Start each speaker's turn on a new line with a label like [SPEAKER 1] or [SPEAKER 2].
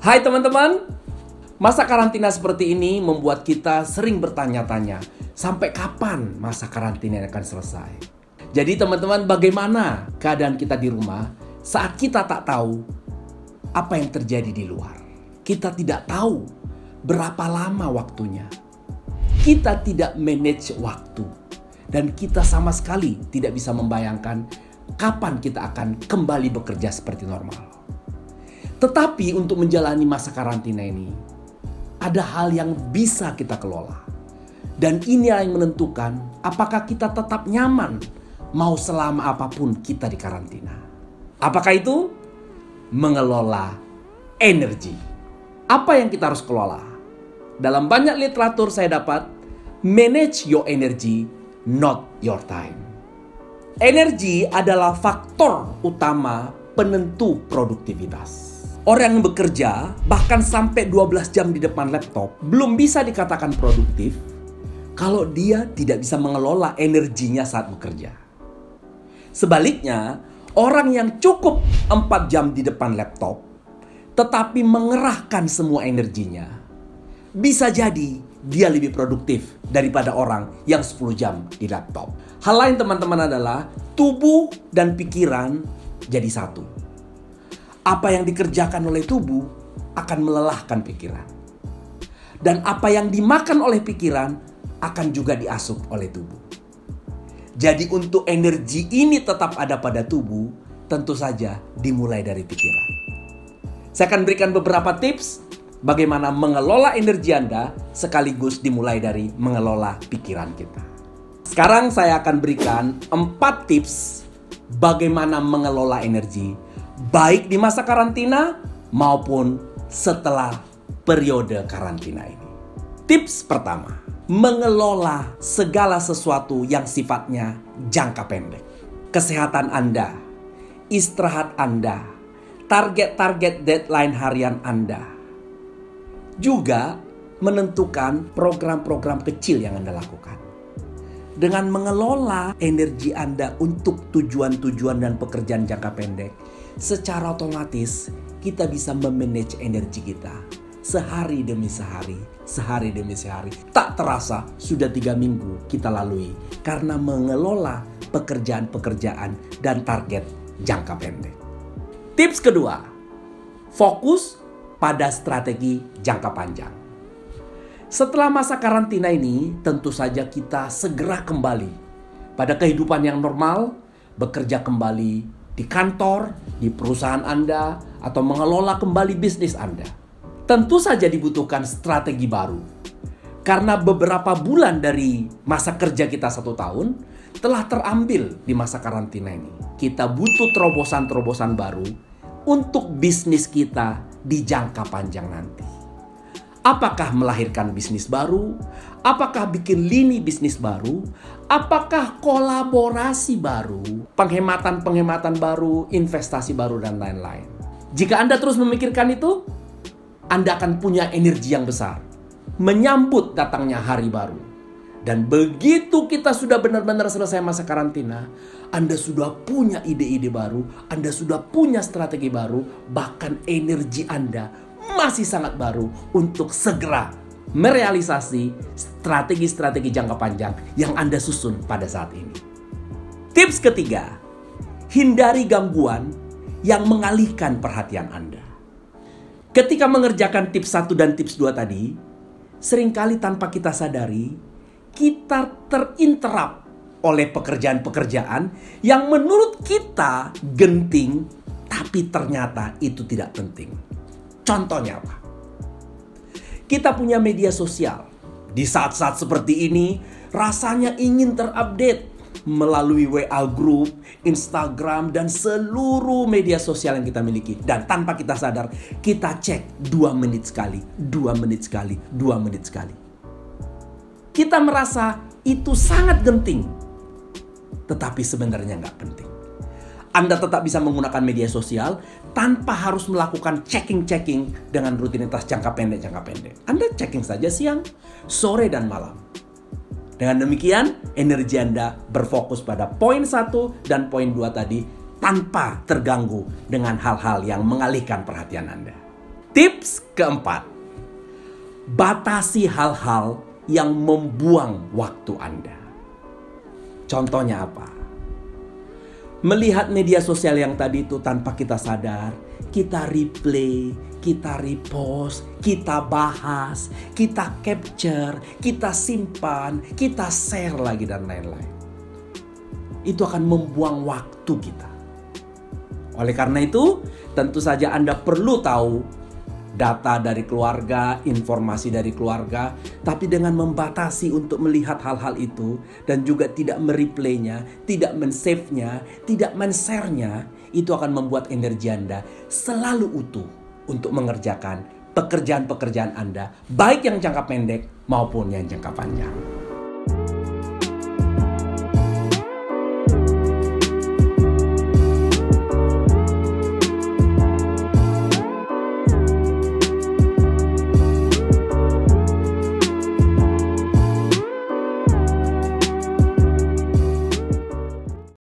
[SPEAKER 1] Hai teman-teman, masa karantina seperti ini membuat kita sering bertanya-tanya, sampai kapan masa karantina akan selesai? Jadi teman-teman, bagaimana keadaan kita di rumah saat kita tak tahu apa yang terjadi di luar? Kita tidak tahu berapa lama waktunya. Kita tidak manage waktu dan kita sama sekali tidak bisa membayangkan kapan kita akan kembali bekerja seperti normal. Tetapi untuk menjalani masa karantina ini, ada hal yang bisa kita kelola. Dan ini yang menentukan apakah kita tetap nyaman mau selama apa pun kita di karantina. Apakah itu? Mengelola energi. Apa yang kita harus kelola? Dalam banyak literatur saya dapat, manage your energy, not your time. Energi adalah faktor utama penentu produktivitas. Orang yang bekerja bahkan sampai 12 jam di depan laptop belum bisa dikatakan produktif kalau dia tidak bisa mengelola energinya saat bekerja. Sebaliknya, orang yang cukup 4 jam di depan laptop tetapi mengerahkan semua energinya bisa jadi dia lebih produktif daripada orang yang 10 jam di laptop. Hal lain teman-teman adalah tubuh dan pikiran jadi satu apa yang dikerjakan oleh tubuh akan melelahkan pikiran. Dan apa yang dimakan oleh pikiran akan juga diasup oleh tubuh. Jadi untuk energi ini tetap ada pada tubuh, tentu saja dimulai dari pikiran. Saya akan berikan beberapa tips bagaimana mengelola energi Anda sekaligus dimulai dari mengelola pikiran kita. Sekarang saya akan berikan 4 tips bagaimana mengelola energi baik di masa karantina maupun setelah periode karantina ini. Tips pertama, mengelola segala sesuatu yang sifatnya jangka pendek. Kesehatan Anda, istirahat Anda, target-target deadline harian Anda. Juga menentukan program-program kecil yang Anda lakukan. Dengan mengelola energi Anda untuk tujuan-tujuan dan pekerjaan jangka pendek, secara otomatis kita bisa memanage energi kita sehari demi sehari, sehari demi sehari. Tak terasa sudah tiga minggu kita lalui karena mengelola pekerjaan-pekerjaan dan target jangka pendek. Tips kedua, fokus pada strategi jangka panjang. Setelah masa karantina ini, tentu saja kita segera kembali pada kehidupan yang normal, bekerja kembali di kantor, di perusahaan Anda, atau mengelola kembali bisnis Anda. Tentu saja dibutuhkan strategi baru. Karena beberapa bulan dari masa kerja kita satu tahun telah terambil di masa karantina ini. Kita butuh terobosan-terobosan baru untuk bisnis kita di jangka panjang nanti. Apakah melahirkan bisnis baru? Apakah bikin lini bisnis baru? Apakah kolaborasi baru, penghematan-penghematan baru, investasi baru, dan lain-lain? Jika Anda terus memikirkan itu, Anda akan punya energi yang besar menyambut datangnya hari baru. Dan begitu kita sudah benar-benar selesai masa karantina, Anda sudah punya ide-ide baru, Anda sudah punya strategi baru, bahkan energi Anda masih sangat baru untuk segera merealisasi strategi-strategi jangka panjang yang Anda susun pada saat ini. Tips ketiga, hindari gangguan yang mengalihkan perhatian Anda. Ketika mengerjakan tips 1 dan tips 2 tadi, sering kali tanpa kita sadari, kita terinterap oleh pekerjaan-pekerjaan yang menurut kita genting, tapi ternyata itu tidak penting. Contohnya apa? Kita punya media sosial. Di saat-saat seperti ini, rasanya ingin terupdate melalui WA group, Instagram, dan seluruh media sosial yang kita miliki. Dan tanpa kita sadar, kita cek dua menit sekali, dua menit sekali, dua menit sekali. Kita merasa itu sangat genting, tetapi sebenarnya nggak penting. Anda tetap bisa menggunakan media sosial tanpa harus melakukan checking-checking dengan rutinitas jangka pendek jangka pendek. Anda checking saja siang, sore dan malam. Dengan demikian, energi Anda berfokus pada poin satu dan poin dua tadi tanpa terganggu dengan hal-hal yang mengalihkan perhatian Anda. Tips keempat, batasi hal-hal yang membuang waktu Anda. Contohnya apa? Melihat media sosial yang tadi itu tanpa kita sadar, kita replay, kita repost, kita bahas, kita capture, kita simpan, kita share lagi dan lain-lain. Itu akan membuang waktu kita. Oleh karena itu, tentu saja Anda perlu tahu data dari keluarga, informasi dari keluarga, tapi dengan membatasi untuk melihat hal-hal itu dan juga tidak mereplaynya, tidak men-save-nya, tidak men-share-nya, itu akan membuat energi Anda selalu utuh untuk mengerjakan pekerjaan-pekerjaan Anda, baik yang jangka pendek maupun yang jangka panjang.